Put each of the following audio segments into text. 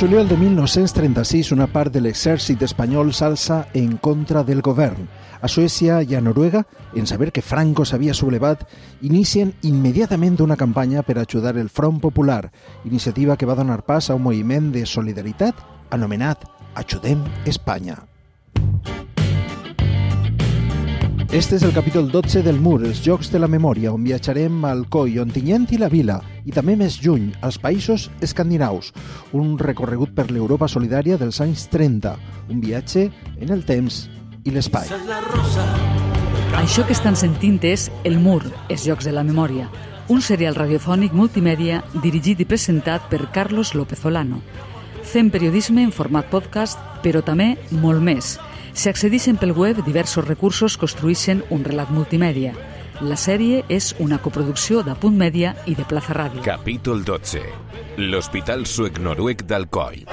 Juliol de 1936, una part de l'exèrcit espanyol s'alça en contra del govern. A Suècia i a Noruega, en saber que Franco s'havia sublevat, inicien immediatament una campanya per ajudar el Front Popular, iniciativa que va donar pas a un moviment de solidaritat anomenat Ajudem Espanya. Este és el capítol 12 del MUR, els Jocs de la Memòria, on viatjarem al Coi, Ontinyent i la Vila, i també més lluny, als països escandinaus, un recorregut per l'Europa solidària dels anys 30, un viatge en el temps i l'espai. Això que estan sentint és El MUR, els Jocs de la Memòria, un serial radiofònic multimèdia dirigit i presentat per Carlos López Olano. Fem periodisme en format podcast, però també molt més – si accedixen pel web, diversos recursos construïxen un relat multimèdia. La sèrie és una coproducció de Punt Mèdia i de Plaza Ràdio. Capítol 12. L'Hospital Suec-Noruec d'Alcoi.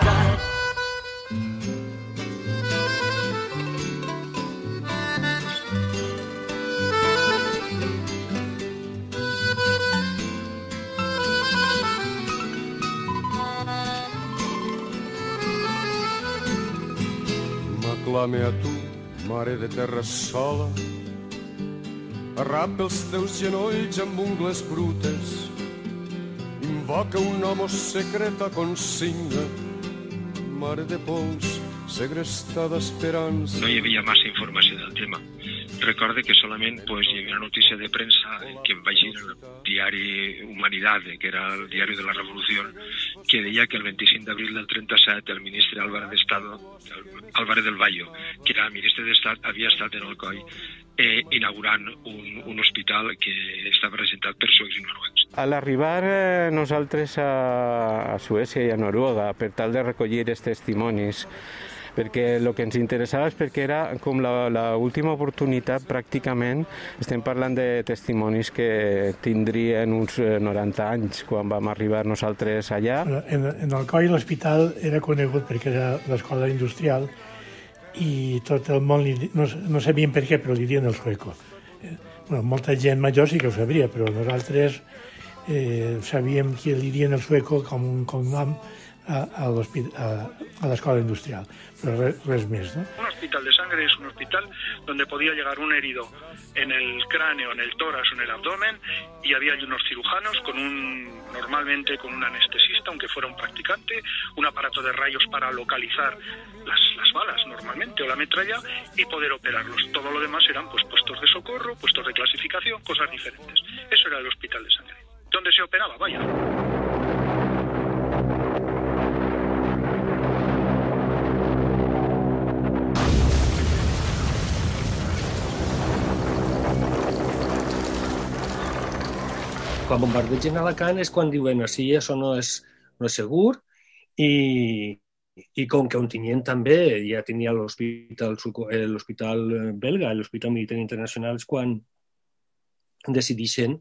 M'aclame a tu, mare de terra sola, arrapa els teus genolls amb ungles brutes, invoca un homo secreta consigna, mare de pols, segrestada esperança. No hi havia massa informació del tema. Recorde que solament pues, hi havia una notícia de premsa que va llegir en el diari Humanidade, que era el diari de la Revolució, que deia que el 25 d'abril del 37 el ministre Álvarez d'Estado, Álvarez del Valle, que era ministre d'Estat, havia estat en el COI eh, inaugurant un, un hospital que estava representat per suecs i noruecs. A l'arribar eh, nosaltres a, a Suècia i a Noruega per tal de recollir els testimonis perquè el que ens interessava és perquè era com l'última oportunitat pràcticament, estem parlant de testimonis que tindrien uns 90 eh, anys quan vam arribar nosaltres allà. En, en el coll l'hospital era conegut perquè era l'escola industrial i tot el món, li, no, no sabien per què, però li diuen el sueco. Eh, bueno, molta gent major sí que ho sabria, però nosaltres eh, sabíem que li diuen el sueco com un cognom a, a l'escola industrial, però res. Un hospital de sangre es un hospital donde podía llegar un herido en el cráneo, en el tórax o en el abdomen y había unos cirujanos con un, normalmente con un anestesista, aunque fuera un practicante, un aparato de rayos para localizar las, las balas normalmente o la metralla y poder operarlos. Todo lo demás eran pues puestos de socorro, puestos de clasificación, cosas diferentes. Eso era el hospital de sangre. ¿Dónde se operaba? Vaya. Quan bombardegen Alacant és quan diuen sí, això no és, no és segur i, i com que Ontinyent també ja tenia l'hospital l'hospital belga, l'Hospital Militar Internacional, és quan decideixen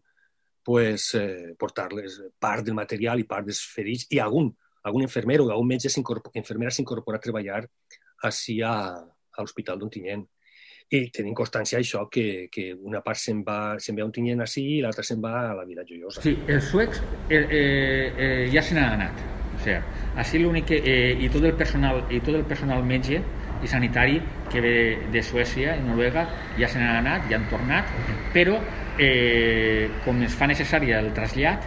pues, eh, portar-les part del material i part dels ferits i algun, algun infermer o algun metge infermera s'incorpora a treballar així a, a l'Hospital d'Ontinyent i tenim constància això, que, que una part se'n va, se va a Ontinyent així i l'altra se'n va a la Vila Joiosa. Sí, els suecs eh, eh, eh, ja se n'han anat. O sigui, així l'únic que... Eh, i, tot el personal, I tot el personal metge i sanitari que ve de Suècia i Noruega ja se n'han anat, ja han tornat, però eh, com es fa necessari el trasllat,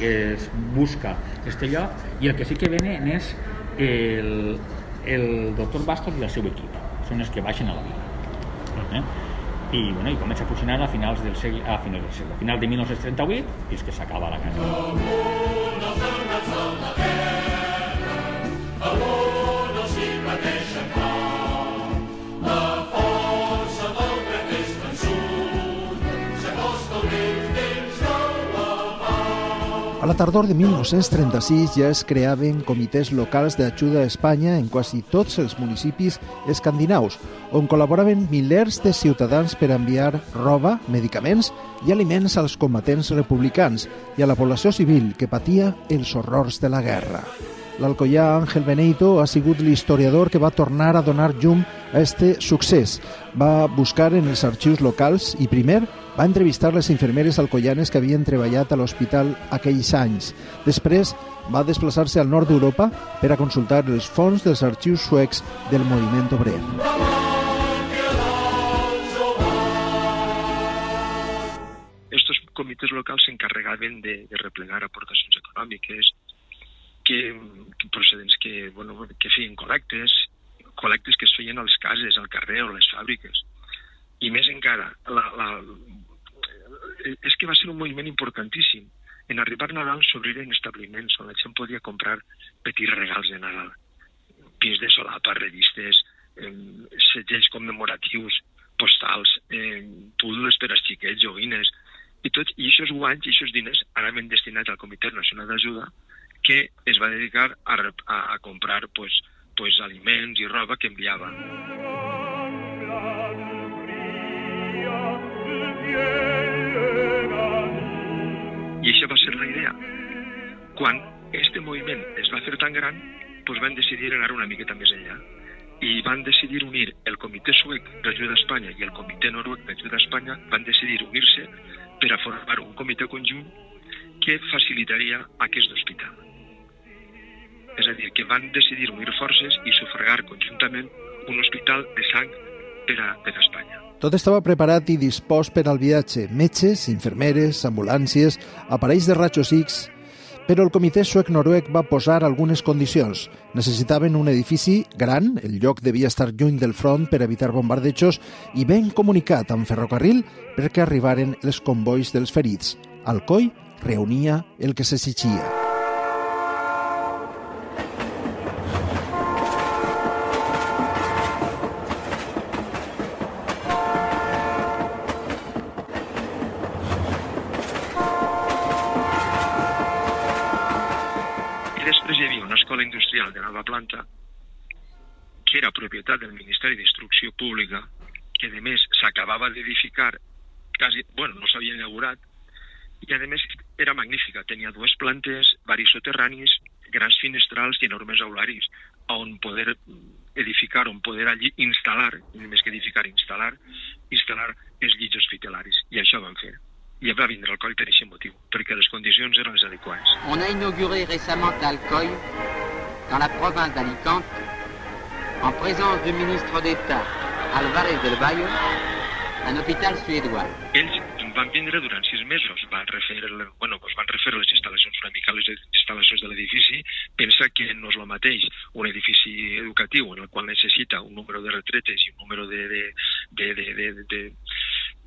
es busca aquest lloc, i el que sí que venen és el, el doctor Bastos i el seu equip. Són els que baixen a la vila. Eh? I, bueno, i comença a funcionar a finals del segle, a finals del segle, a final de 1938 fins que s'acaba la guerra. A la tardor de 1936 ja es creaven comitès locals d'ajuda a Espanya en quasi tots els municipis escandinaus, on col·laboraven milers de ciutadans per enviar roba, medicaments i aliments als combatents republicans i a la població civil que patia els horrors de la guerra. L'alcoià Ángel Beneito ha sigut l'historiador que va tornar a donar llum a este succés. Va buscar en els arxius locals i primer va entrevistar les infermeres alcoyanes que havien treballat a l'hospital aquells anys. Després va desplaçar-se al nord d'Europa per a consultar els fons dels arxius suecs del moviment obrer. Estos comités locals s'encarregaven de, de replegar aportacions econòmiques que, que procedents que, bueno, que feien col·lectes, col·lectes que es feien a les cases, al carrer o a les fàbriques. I més encara, la, la, és que va ser un moviment importantíssim. En arribar Nadal s'obriren establiments on la gent podia comprar petits regals de Nadal. Pins de solapa, revistes, eh, segells commemoratius, postals, eh, púdules per als xiquets, joguines, i tots, i aquests guanys i aquests diners anaven destinats al Comitè Nacional d'Ajuda que es va dedicar a, a, a comprar pues, pues, aliments i roba que enviava. I això va ser la idea. Quan este moviment es va fer tan gran, pues van decidir anar una miqueta més enllà i van decidir unir el Comitè Suec d'Ajuda a Espanya i el Comitè Noruec d'Ajuda a Espanya van decidir unir-se per a formar un comitè conjunt que facilitaria aquest hospital. És a dir, que van decidir unir forces i sufragar conjuntament un hospital de sang per a, per a Espanya. Tot estava preparat i dispost per al viatge. Metges, infermeres, ambulàncies, aparells de rajos X... Però el comitè suec-noruec va posar algunes condicions. Necessitaven un edifici gran, el lloc devia estar lluny del front per evitar bombardejos, i ben comunicat amb ferrocarril perquè arribaren els convois dels ferits. Alcoi reunia el que s'exigia. Planta que era propietat del Ministeri d'Instrucció Pública, que a més s'acabava d'edificar, quasi, bueno, no s'havia inaugurat, i a més era magnífica, tenia dues plantes, varis soterranis, grans finestrals i enormes aularis, on poder edificar, on poder allí instal·lar, més que edificar, instal·lar, instal·lar els llits hospitalaris. I això van fer. I va vindre Alcoi per aquest motiu, perquè les condicions eren les adequades. On a inauguré récemment Alcoy dans la province d'Alicante, en présence du ministre d'État Alvarez del Valle, un hôpital suédois. Ells van vindre durant sis mesos, van refer, bueno, pues van refer les instal·lacions una mica, les instal·lacions de l'edifici, pensa que no és el mateix un edifici educatiu en el qual necessita un número de retretes i un número de, de, de, de, de, de,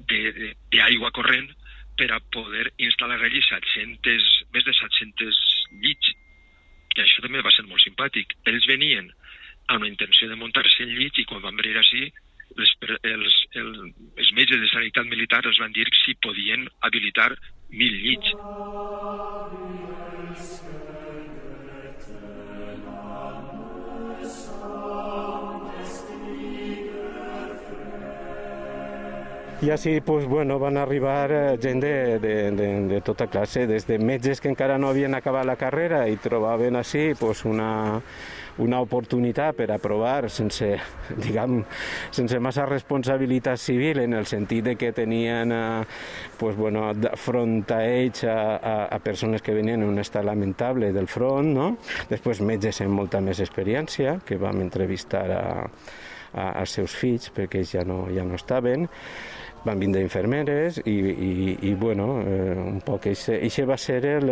de, de, de aigua corrent per a poder instal·lar allí 700, més de 700 llits això també va ser molt simpàtic. Ells venien amb la intenció de muntar-se en llits i quan van venir així, les, els, els, els metges de sanitat militar els van dir si podien habilitar mil llits. I així pues, bueno, van arribar eh, gent de, de, de, de tota classe, des de metges que encara no havien acabat la carrera i trobaven així pues, una, una oportunitat per aprovar sense, diguem, sense massa responsabilitat civil en el sentit de que tenien eh, pues, bueno, front a ells a, a, a persones que venien en un estat lamentable del front, no? després metges amb molta més experiència que vam entrevistar a, a, als seus fills perquè ells ja no, ja no estaven van vindre infermeres i, i, i bueno, eh, un poc això va ser el,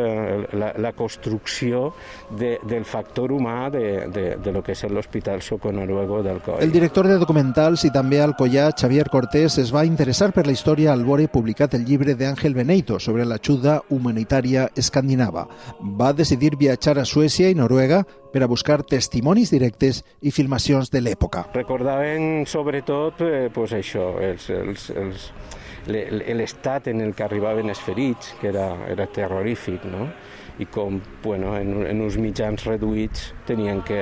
la, la construcció de, del factor humà de, de, de lo que és l'Hospital Soco-Noruego del Coll. El director de documentals i també alcoià Xavier Cortés es va interessar per la història al vore publicat el llibre d'Àngel Beneito sobre l'ajuda humanitària escandinava. Va decidir viatjar a Suècia i Noruega per a buscar testimonis directes i filmacions de l'època. Recordaven sobretot eh, pues això, els, els, els, l'estat en el que arribaven els ferits, que era, era terrorífic, no? i com bueno, en, en uns mitjans reduïts tenien que,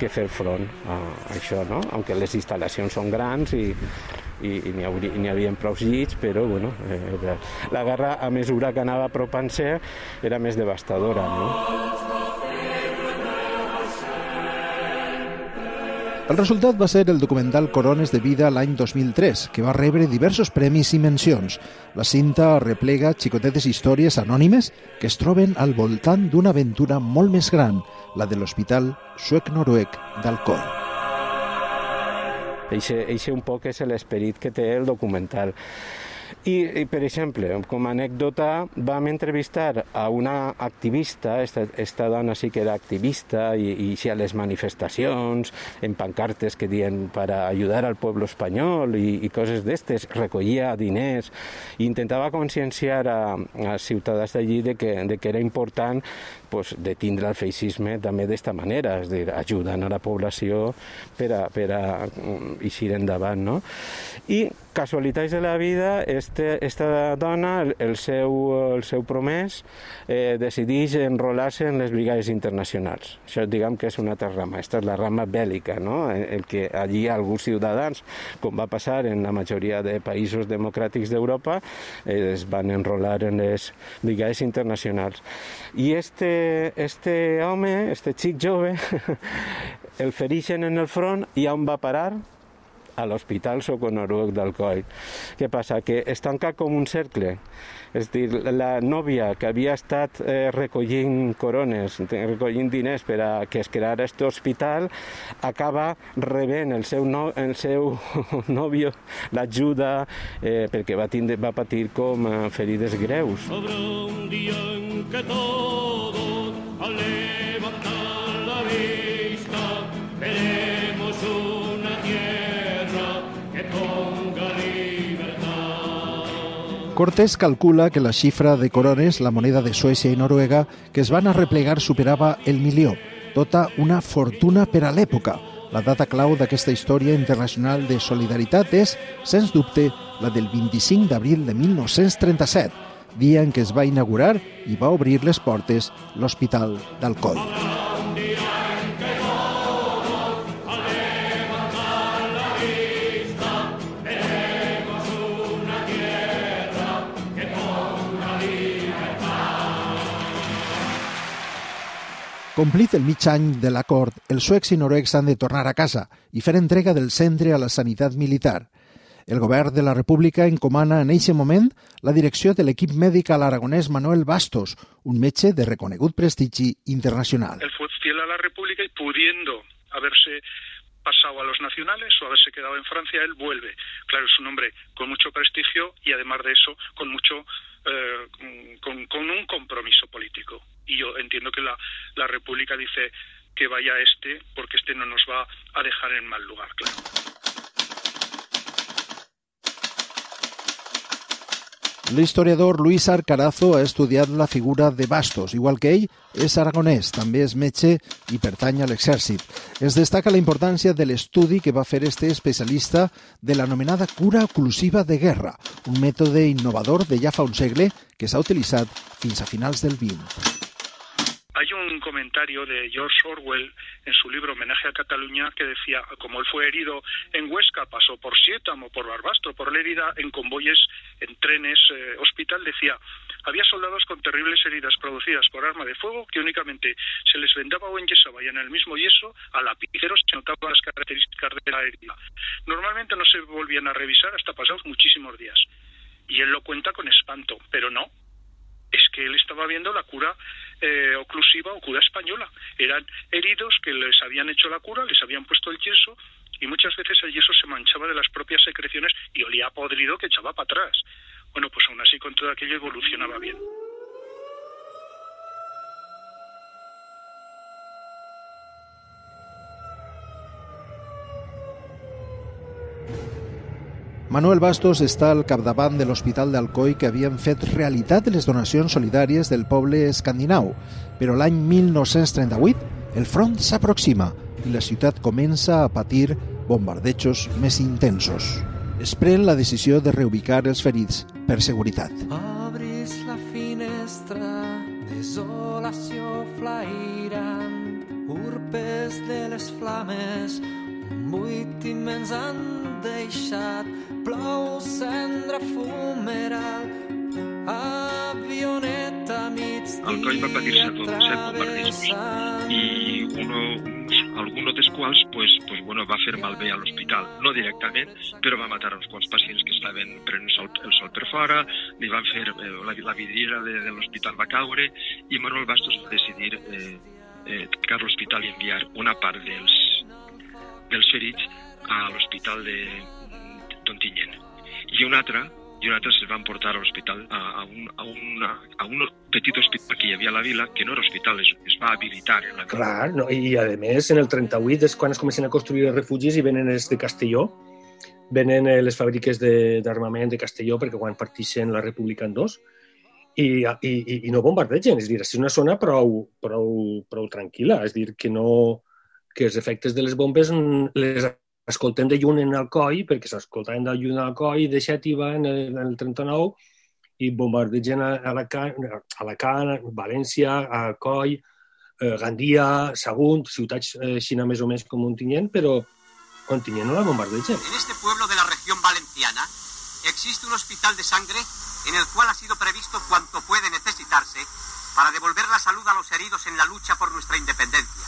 que fer front a això, no? aunque les instal·lacions són grans i, i, i n'hi havia, havia prou llits, però bueno, eh, la guerra a mesura que anava apropant-se era més devastadora. No? El resultat va ser el documental Corones de vida l'any 2003, que va rebre diversos premis i mencions. La cinta replega xicotetes històries anònimes que es troben al voltant d'una aventura molt més gran, la de l'Hospital Suec-Noruec d'Alcoi. Eixe, eixe un poc és l'esperit que té el documental. I, I, per exemple, com a anècdota, vam entrevistar a una activista, esta, esta dona sí que era activista, i, i sí a les manifestacions, en pancartes que diuen per ajudar al poble espanyol i, i coses d'estes, recollia diners, i intentava conscienciar a, a ciutadans d'allí de, que, de que era important pues, de tindre el feixisme també d'esta manera, és a dir, ajudant a la població per a, per a mm, eixir endavant. No? I casualitats de la vida, este, esta dona, el, el, seu, el seu promès, eh, decideix enrolar-se en les brigades internacionals. Això diguem que és una altra rama, aquesta és la rama bèl·lica, no? el que allí alguns ciutadans, com va passar en la majoria de països democràtics d'Europa, eh, es van enrolar en les brigades internacionals. I este, este home, este xic jove, el ferixen en el front i on va parar? a l'Hospital Soconoruec d'Alcoi. Què passa? Que es tanca com un cercle. És dir, la nòvia que havia estat eh, recollint corones, recollint diners per a que es creara aquest hospital, acaba rebent el seu, no, el seu nòvio l'ajuda eh, perquè va, tindre, va patir com eh, ferides greus. Sobre un dia en que todos la vista. Una tierra que ponga Cortés calcula que la xifra de corones, la moneda de Suècia i Noruega, que es van a replegar superava el milió, tota una fortuna per a l'època. La data clau d'aquesta història internacional de solidaritat és, sens dubte, la del 25 d'abril de 1937, dia en què es va inaugurar i va obrir les portes l'Hospital d'Alcoi. Complit el mig any de l'acord, els suecs i noruecs han de tornar a casa i fer entrega del centre a la sanitat militar. El govern de la República encomana en eixe moment la direcció de l'equip mèdic a l'aragonès Manuel Bastos, un metge de reconegut prestigi internacional. Él fue fiel a la República y pudiendo haberse pasado a los nacionales o haberse quedado en Francia, él vuelve. Claro, es un hombre con mucho prestigio y además de eso, con mucho eh, con, con, un compromiso político. Y yo entiendo que la, la República dice que vaya este porque este no nos va a dejar en mal lugar, claro. L'historiador Luis Arcarazo ha estudiat la figura de Bastos. Igual que ell, és aragonès, també és metge i pertany a l'exèrcit. Es destaca la importància de l'estudi que va fer este especialista de l'anomenada cura oclusiva de guerra, un mètode innovador de ja fa un segle que s'ha utilitzat fins a finals del XX. Hay un comentario de George Orwell en su libro Homenaje a Cataluña que decía, como él fue herido en Huesca, pasó por Sietamo, por Barbastro, por Lérida, en convoyes, en trenes, eh, hospital, decía, había soldados con terribles heridas producidas por arma de fuego que únicamente se les vendaba o enyesaba y en el mismo yeso a lapiceros se notaban las características de la herida. Normalmente no se volvían a revisar hasta pasados muchísimos días. Y él lo cuenta con espanto, pero no, es que él estaba viendo la cura eh, oclusiva o cura española. Eran heridos que les habían hecho la cura, les habían puesto el yeso y muchas veces el yeso se manchaba de las propias secreciones y olía podrido que echaba para atrás. Bueno, pues aún así con todo aquello evolucionaba bien. Manuel Bastos està al capdavant de l'Hospital d'Alcoi que havien fet realitat les donacions solidàries del poble escandinau. Però l'any 1938 el front s'aproxima i la ciutat comença a patir bombardejos més intensos. Es pren la decisió de reubicar els ferits per seguretat. Obris la finestra, desolació flairant, urpes de les flames, un buit immens han deixat, plou cendra fumeral, avioneta migdia Alcoi va patir set, set bombardejos y uno, algunos dels quals pues, pues bueno, va fer malbé a l'hospital, no directament, però va matar uns quants pacients que estaven prenent sol, el sol per fora, li van fer, eh, la, la vidriera de, de l'hospital va caure, i Manuel Bastos va decidir eh, eh, tancar l'hospital i enviar una part dels, dels ferits a l'hospital de d'Ontinyent. I una altra, i una altra se'ls van portar a l'hospital, a, a, un, a, una, a un petit hospital que hi havia a la vila, que no era hospital, es, es va habilitar en la vila. Clar, no, i a més en el 38 és quan es comencen a construir els refugis i venen els de Castelló, venen eh, les fàbriques d'armament de, de Castelló perquè quan partixen la República en dos i, i, i, no bombardegen, és a dir, és una zona prou, prou, prou tranquil·la, és a dir, que no que els efectes de les bombes les escoltem de lluny en Alcoi, perquè s'escoltaven de lluny a Alcoi, de Xètiva en el, en el 39, i bombardegen a Alacant, Alacant València, a Alcoi, eh, Gandia, Sagunt, ciutats eh, xina més o menys com Ontinyent, però Ontinyent no la bombardegen. En este pueblo de la región valenciana existe un hospital de sangre en el cual ha sido previsto cuanto puede necesitarse para devolver la salud a los heridos en la lucha por nuestra independencia.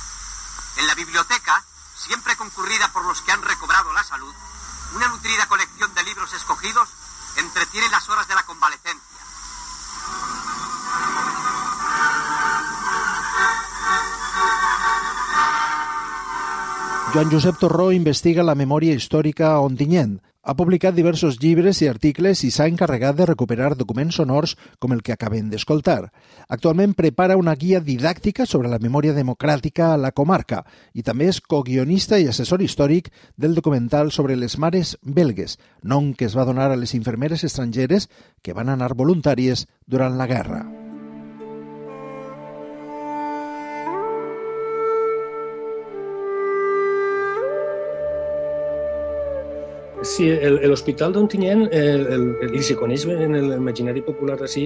En la biblioteca, siempre concurrida por los que han recobrado la salud, una nutrida colección de libros escogidos entretiene las horas de la convalecencia. Joan Josep Torró investiga la memòria històrica a Ontinyent. Ha publicat diversos llibres i articles i s'ha encarregat de recuperar documents sonors com el que acabem d'escoltar. Actualment prepara una guia didàctica sobre la memòria democràtica a la comarca i també és coguionista i assessor històric del documental sobre les mares belgues, nom que es va donar a les infermeres estrangeres que van anar voluntàries durant la guerra. Sí, l'hospital d'Ontinyent, el, el, el, i se coneix en l'imaginari popular d'ací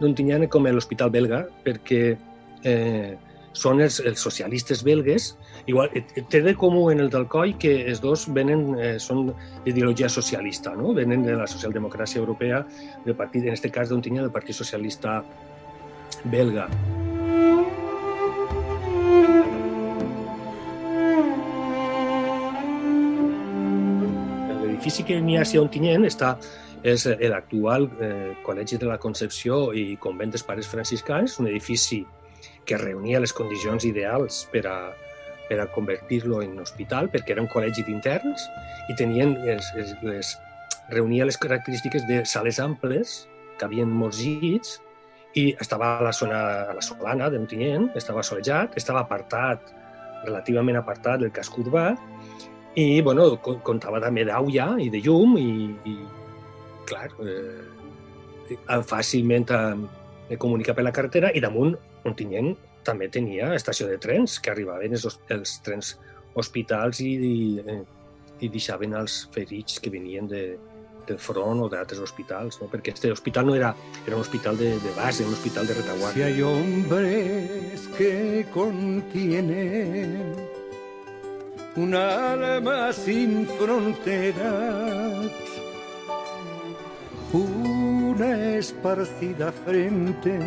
d'Ontinyent com l'hospital belga, perquè eh, són els, els socialistes belgues. Igual, té de comú en el d'Alcoi que els dos venen, eh, són d'ideologia socialista, no? venen de la socialdemocràcia europea, del partit, en aquest cas d'Ontinyent, del Partit Socialista belga. L'edifici que n'hi ha a Ontinyent està, és l'actual eh, Col·legi de la Concepció i Convent dels Pares Franciscans, un edifici que reunia les condicions ideals per a, per a convertir-lo en hospital, perquè era un col·legi d'interns i tenien les, les, les, reunia les característiques de sales amples, que havien molts llits, i estava a la zona, a la Solana d'Ontinyent, estava solejat, estava apartat, relativament apartat del casc urbà, i bueno, co- comptava també d'aigua i de llum i, i clar, eh, fàcilment eh, comunica per la carretera i damunt Ontinyent també tenia estació de trens que arribaven els, els trens hospitals i, i, eh, i deixaven els ferits que venien de, del front o d'altres hospitals, no? perquè este hospital no era, era un hospital de, de base, un hospital de Si retaguardia. hay hombres que contienen un alma sin fronteras, una esparcida frente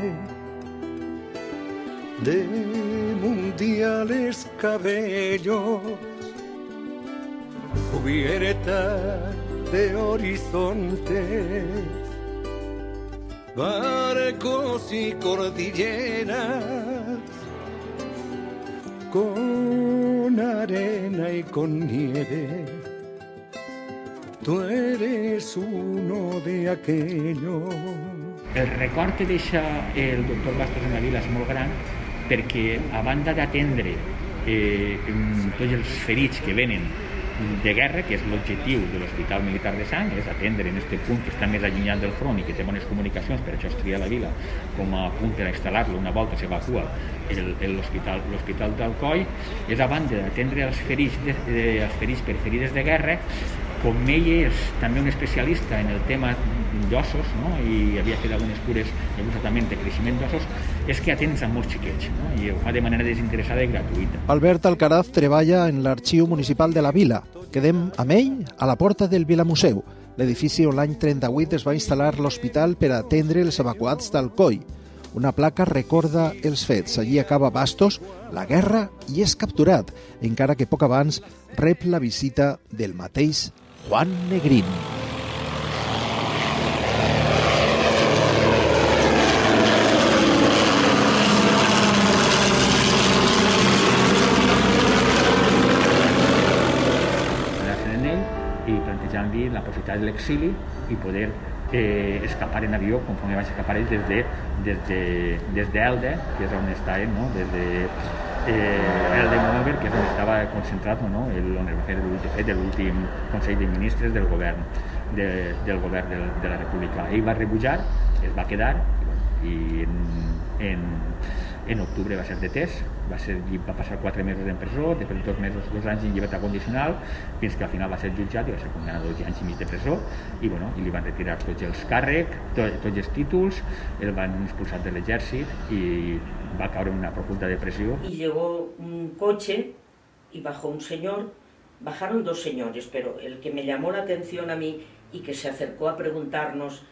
de mundiales cabellos, cubierta de horizontes barcos y cordilleras, con arena y con nieve. Tú eres uno de aquellos. El record que deixa el doctor Bastos en la vila és molt gran perquè a banda d'atendre eh, tots els ferits que venen de guerra, que és l'objectiu de l'Hospital Militar de Sang, és atendre en aquest punt que està més allunyat del front i que té bones comunicacions, per això es tria la vila com a punt per instal·lar-lo una volta s'evacua l'hospital d'Alcoi, és a banda d'atendre els ferits, de, de, els ferits per ferides de guerra, com ell és també un especialista en el tema d'ossos no? i havia fet algunes cures de tractament de creixement d'ossos, és que atens a molts xiquets no? i ho fa de manera desinteressada i gratuïta. Albert Alcaraz treballa en l'Arxiu Municipal de la Vila. Quedem amb ell a la porta del Vilamuseu, l'edifici on l'any 38 es va instal·lar l'hospital per atendre els evacuats d'Alcoi. Una placa recorda els fets. Allí acaba Bastos, la guerra, i és capturat, encara que poc abans rep la visita del mateix Juan Negrín. i de l'exili i poder eh, escapar en avió conforme vaig escapar ells des de, des de, des d'Elde, que és on estaven, no? des de eh, Elde Monover, que és on estava concentrat no? el, on va fer l'últim Consell de Ministres del govern de, del govern de, de la República. Ell va rebutjar, es va quedar i en, en, en octubre va ser detès, va, ser, va passar quatre mesos en presó, després de dos mesos, dos anys en llibertat condicional, fins que al final va ser jutjat i va ser condemnat a dos anys i mig de presó, i, bueno, i li van retirar tots els càrrecs, to, tots els títols, el van expulsar de l'exèrcit i va caure en una profunda depressió. Y llegó un coche y bajó un señor, bajaron dos señores, pero el que me llamó la a mí y que se acercó a preguntarnos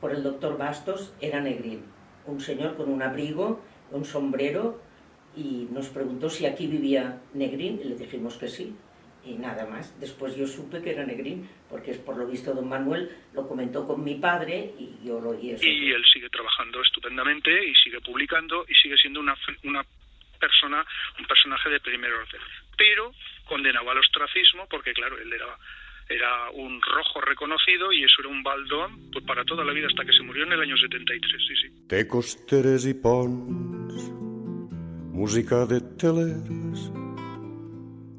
por el doctor Bastos era Negrín, un señor con un abrigo, un sombrero y nos preguntó si aquí vivía Negrín y le dijimos que sí y nada más. Después yo supe que era Negrín porque por lo visto don Manuel lo comentó con mi padre y yo lo oí eso. Y él sigue trabajando estupendamente y sigue publicando y sigue siendo una, una persona, un personaje de primer orden. Pero condenado al ostracismo porque claro, él era era un rojo reconocido y eso era un baldón pues para toda la vida hasta que se murió en el año 73, sí, sí. Té costeres i ponts, música de telers,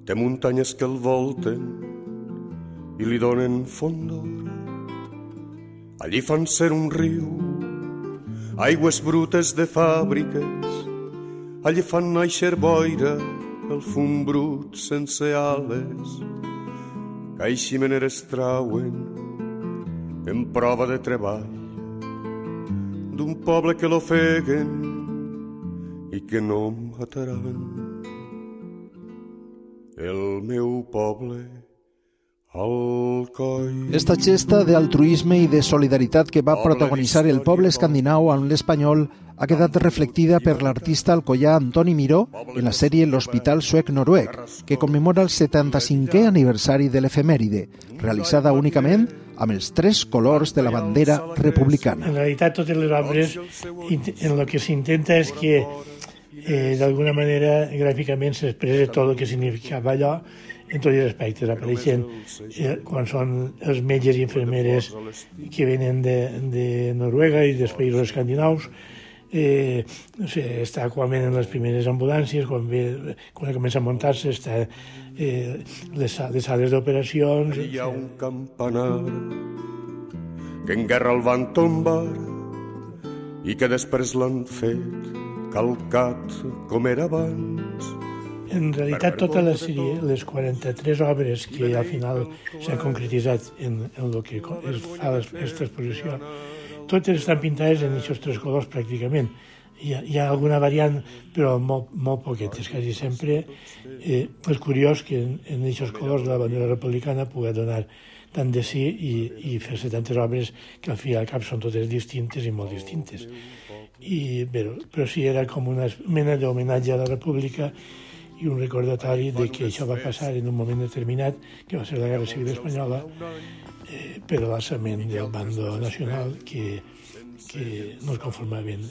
té muntanyes que el volten i li donen fondor. Allí fan ser un riu, aigües brutes de fàbriques, allí fan naixer boira, el fum brut sense ales, que aiximeneres trauen en prova de treball d'un poble que l'ofeguen i que no mataran. El meu poble. Esta gesta d'altruisme i de solidaritat que va protagonitzar el poble escandinau amb l'espanyol ha quedat reflectida per l'artista alcoià Antoni Miró en la sèrie L'Hospital Suec Noruec, que commemora el 75è aniversari de l'efemèride, realitzada únicament amb els tres colors de la bandera republicana. En realitat, totes les obres, en lo que s'intenta és que eh, d'alguna manera gràficament s'expressa tot el que significava allò en tots els aspectes. Apareixen eh, quan són els metges i infermeres que venen de, de Noruega i dels països escandinaus, eh, no sé, està quan venen les primeres ambulàncies, quan, ve, quan comença a muntar-se, està eh, les, les sales d'operacions... Hi ha un campanar que en guerra el van tombar i que després l'han fet calcat com era abans. En realitat, tota la sèrie, les 43 obres que al final s'han concretitzat en, en el que es fa aquesta exposició, totes estan pintades en aquests tres colors pràcticament. Hi ha, hi ha alguna variant, però molt, molt poquetes, quasi sempre. Eh, és curiós que en, en aquests colors de la bandera republicana pugui donar tant de sí i, i fer-se tantes obres que al fi i al cap són totes distintes i molt distintes. I, però, però sí, era com una mena d'homenatge a la república i un recordatori de que això va passar en un moment determinat, que va ser la Guerra Civil Espanyola, eh, per l'alçament del bando nacional que, que no es conformaven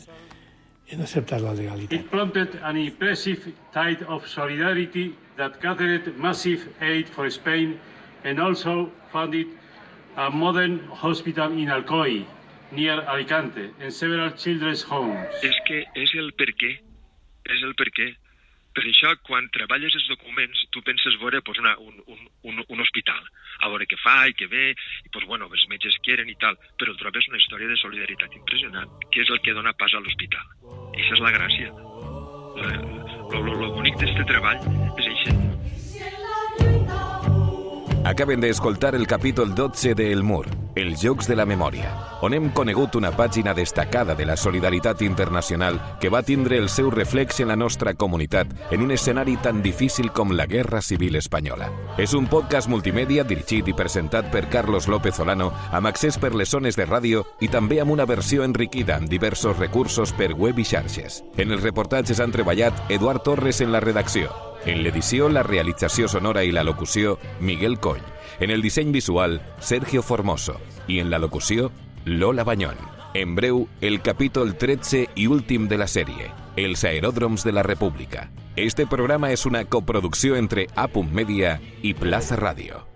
en acceptar la legalitat. It prompted an impressive tide of solidarity that gathered massive aid for Spain and also funded a modern hospital in Alcoy, near Alicante, and several children's homes. És que és el per què, és el per què. Per això, quan treballes els documents, tu penses veure pues, una, un, un, un, un hospital, a veure què fa i què ve, i pues, bueno, els metges quieren i tal, però trobes una història de solidaritat impressionant, que és el que dona pas a l'hospital. I això és la gràcia. Lo, lo, lo bonic d'este treball és això. Acaben de escoltar el capítol 12 de El Mur, els Jocs de la Memòria, on hem conegut una pàgina destacada de la solidaritat internacional que va tindre el seu reflex en la nostra comunitat en un escenari tan difícil com la Guerra Civil Espanyola. És un podcast multimèdia dirigit i presentat per Carlos López Olano amb accés per les zones de ràdio i també amb una versió enriquida amb diversos recursos per web i xarxes. En els reportatges han treballat Eduard Torres en la redacció, en l'edició, la realització sonora i la locució, Miguel Coll. En el disseny visual, Sergio Formoso. I en la locució, Lola Bañón. En breu, el capítol 13 i últim de la sèrie, Els aeròdroms de la República. Este programa és una coproducció entre A. Media i Plaza Radio.